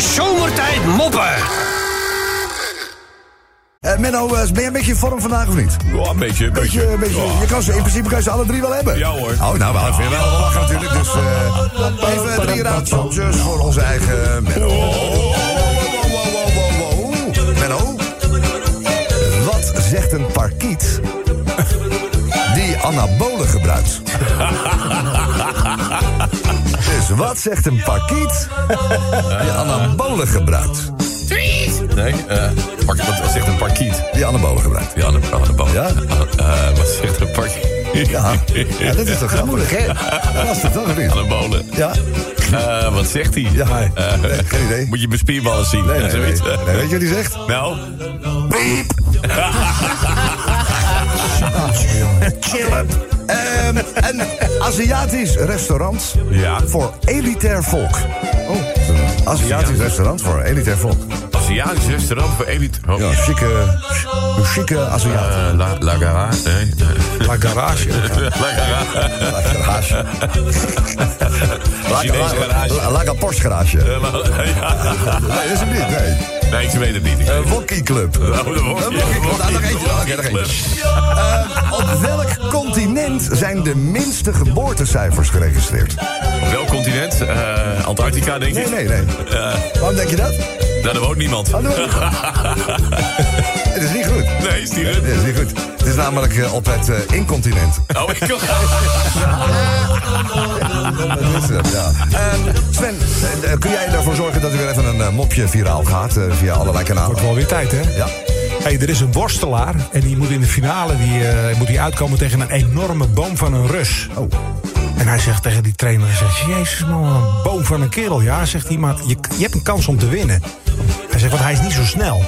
Zomertijd moppen. Eh, Menno, eh, ben je een beetje in vorm vandaag of niet? Ja, een beetje, een beetje. Beetje, een beetje, Ja. je kan ze, in principe kan je ze alle drie wel hebben. Ja, hoor. Oh, nou, we wel lachen natuurlijk. Dus eh, even drie raadseltjes voor onze eigen Menno. Wow, wow, wow. Menno, wat zegt een parkiet die anabolen gebruikt? dus wat zegt een parkiet die anabolen gebruikt? Nee, eh, park, wat, zegt een parkiet? Die anabolen gebruikt. De boom. Ja? Eh, wat zegt een parkiet? Ja, ja dat is toch grappig. hè? Dat is het toch molen. Ja, Eh, wat zegt hij? Ja, Nee, geen idee. Moet je mijn spierballen zien? nee, nee, nee, zoiets. nee. Nee, Weet je wat hij zegt? Nou, Chillen. Ehm, een Aziatisch restaurant Ja. voor elitair volk. Oh, een Aziatisch restaurant voor elitair volk. Aziatisch restaurant voor elite. Oh. Ja, chique, een chique Aziat. Eh, la, la Garage. Nee. La Garage. La Garage. La garage. La, garage. la, la, la Porsche garage. Eh, la- ja. Nee, dat is hem niet. Nee. Nee, ik weet het niet. Een Wokkie Club. Oh, de Een wokkie. Wokkie Club. Nou, nog eentje. Oké, nog eentje. Ehm, op welk continent zijn de minste geboortecijfers geregistreerd? Op welk continent? Eh, Antarctica, denk Nee, ik? nee, nee. Waarom denk je dat? Daar woont niemand. Hallo. Het is niet goed. Nee, is die Het het? is niet goed. Het is namelijk eh, op het eh, incontinent. Oh, ik het, ja. Sven, eh, kun jij ervoor zorgen dat er weer even een eh, mopje viraal gaat eh, via allerlei kanalen? Wordt wel weer tijd, hè? Ja. Hey, er is een worstelaar en die moet in de finale die, moet die uitkomen tegen een enorme boom van een Rus. Oh. En hij zegt tegen die trainer, hij zegt, Jezus man, een boom van een kerel. Ja, zegt hij, maar je, je hebt een kans om te winnen. Hij zegt, want hij is niet zo snel.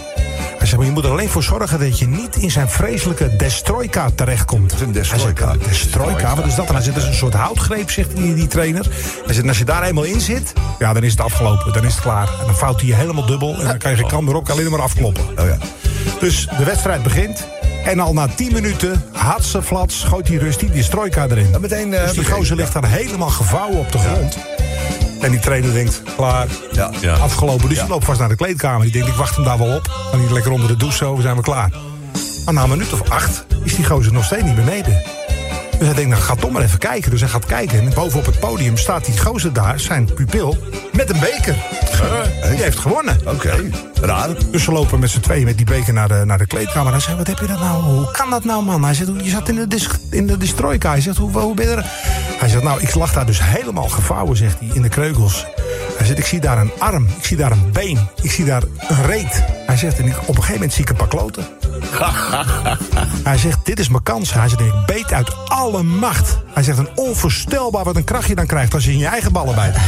Hij maar je moet er alleen voor zorgen dat je niet in zijn vreselijke destroyka terechtkomt. is een destroyka? Hij zegt, Destroyka, wat is dat? En hij zegt, dat is een soort houtgreep, zegt die, die trainer. Hij zegt, en als je daar eenmaal in zit, ja, dan is het afgelopen. Dan is het klaar. En dan fout hij je helemaal dubbel. En dan kan je geen kan alleen maar afkloppen. Oh ja. Dus de wedstrijd begint. En al na 10 minuten, hatse flats, gooit die rust die strojka erin. En meteen, eh, dus die gozer ligt daar helemaal gevouwen op de grond. En die trainer denkt, klaar, Ja. Ja. afgelopen. Dus die loopt vast naar de kleedkamer. Die denkt, ik wacht hem daar wel op. Dan niet lekker onder de douche zo, zijn we klaar. Maar na een minuut of acht is die gozer nog steeds niet beneden. Dus hij denkt, nou ga toch maar even kijken. Dus hij gaat kijken. En boven op het podium staat die gozer daar, zijn pupil, met een beker. Die heeft gewonnen. Oké. Raar. Dus ze lopen met z'n tweeën met die beker naar de, naar de kleedkamer. Hij zegt, wat heb je dat nou? Hoe kan dat nou, man? Hij zegt, je zat in de, dis, in de destroyka. Hij zegt, hoe, hoe ben je er? Hij zegt, nou, ik lag daar dus helemaal gevouwen, zegt hij, in de kreukels. Ik zie daar een arm, ik zie daar een been, ik zie daar een reet. Hij zegt, en ik, op een gegeven moment zie ik een paar kloten. Hij zegt, dit is mijn kans. Hij zegt, ik beet uit alle macht. Hij zegt, een onvoorstelbaar wat een kracht je dan krijgt... als je in je eigen ballen bijt.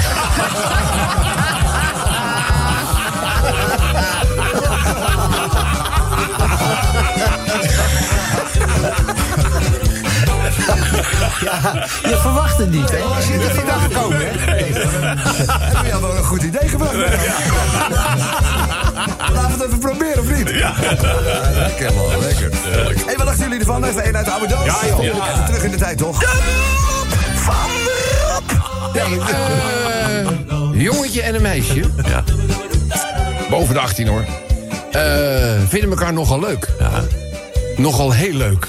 Je verwacht het niet, hè? Als je er vandaag gekomen, hè? Een goed idee gebracht? Laten we het even proberen, of niet? Ja. Lekker, man. Lekker. Hé, wat dachten jullie ervan? Even één uit de oude doos. Ja, joh. Even terug in de tijd, toch? Van de Rob. Een jongetje en een meisje. Ja. Boven de 18 hoor. Eh, vinden elkaar nogal leuk. Ja. Nogal heel leuk.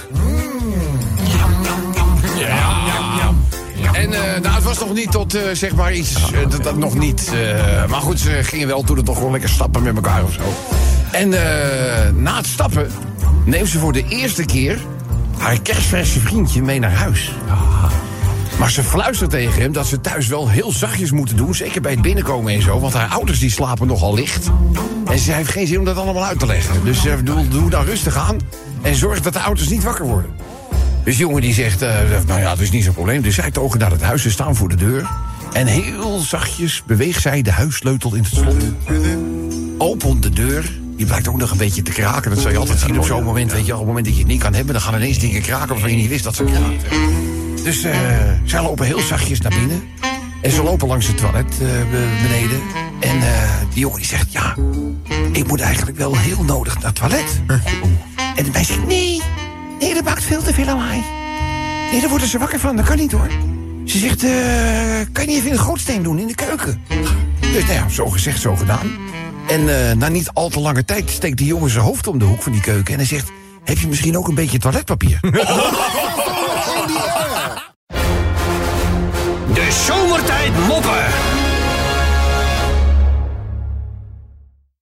En eh, nou, het was nog niet tot, eh, zeg maar, iets... eh, dat, nog niet... maar goed, ze gingen wel toen het toch gewoon lekker stappen met elkaar of zo. En na het stappen neemt ze voor de eerste keer... haar kerstverse vriendje mee naar huis. Maar ze fluistert tegen hem dat ze thuis wel heel zachtjes moeten doen. Zeker bij het binnenkomen en zo. Want haar ouders die slapen nogal licht. En ze heeft geen zin om dat allemaal uit te leggen. Dus uh, doe, doe dan rustig aan. En zorg dat de ouders niet wakker worden. Dus jongen die zegt, uh, nou ja, dat is niet zo'n probleem. Dus zij togen naar het huis, ze staan voor de deur. En heel zachtjes beweegt zij de huissleutel in het slot. Opent de deur. Die blijkt ook nog een beetje te kraken. Dat zou je altijd zien op zo'n moment. Weet je, op het moment dat je het niet kan hebben... dan gaan ineens dingen kraken waarvan je niet wist dat ze kraakten. Dus uh, zij lopen heel zachtjes naar binnen. En ze lopen langs het toilet uh, beneden. En die jongen die zegt, ja, ik moet eigenlijk wel heel nodig naar het toilet. En de meisje zegt, nee, nee, dat maakt veel te veel lawaai. Nee, daar worden ze wakker van, dat kan niet hoor. Ze zegt, uh, kan je niet even een gootsteen doen in de keuken? Dus nou ja, zo gezegd, zo gedaan. En eh, na niet al te lange tijd steekt die jongen zijn hoofd om de hoek van die keuken... en hij zegt, heb je misschien ook een beetje toiletpapier? De zomertijd moppen.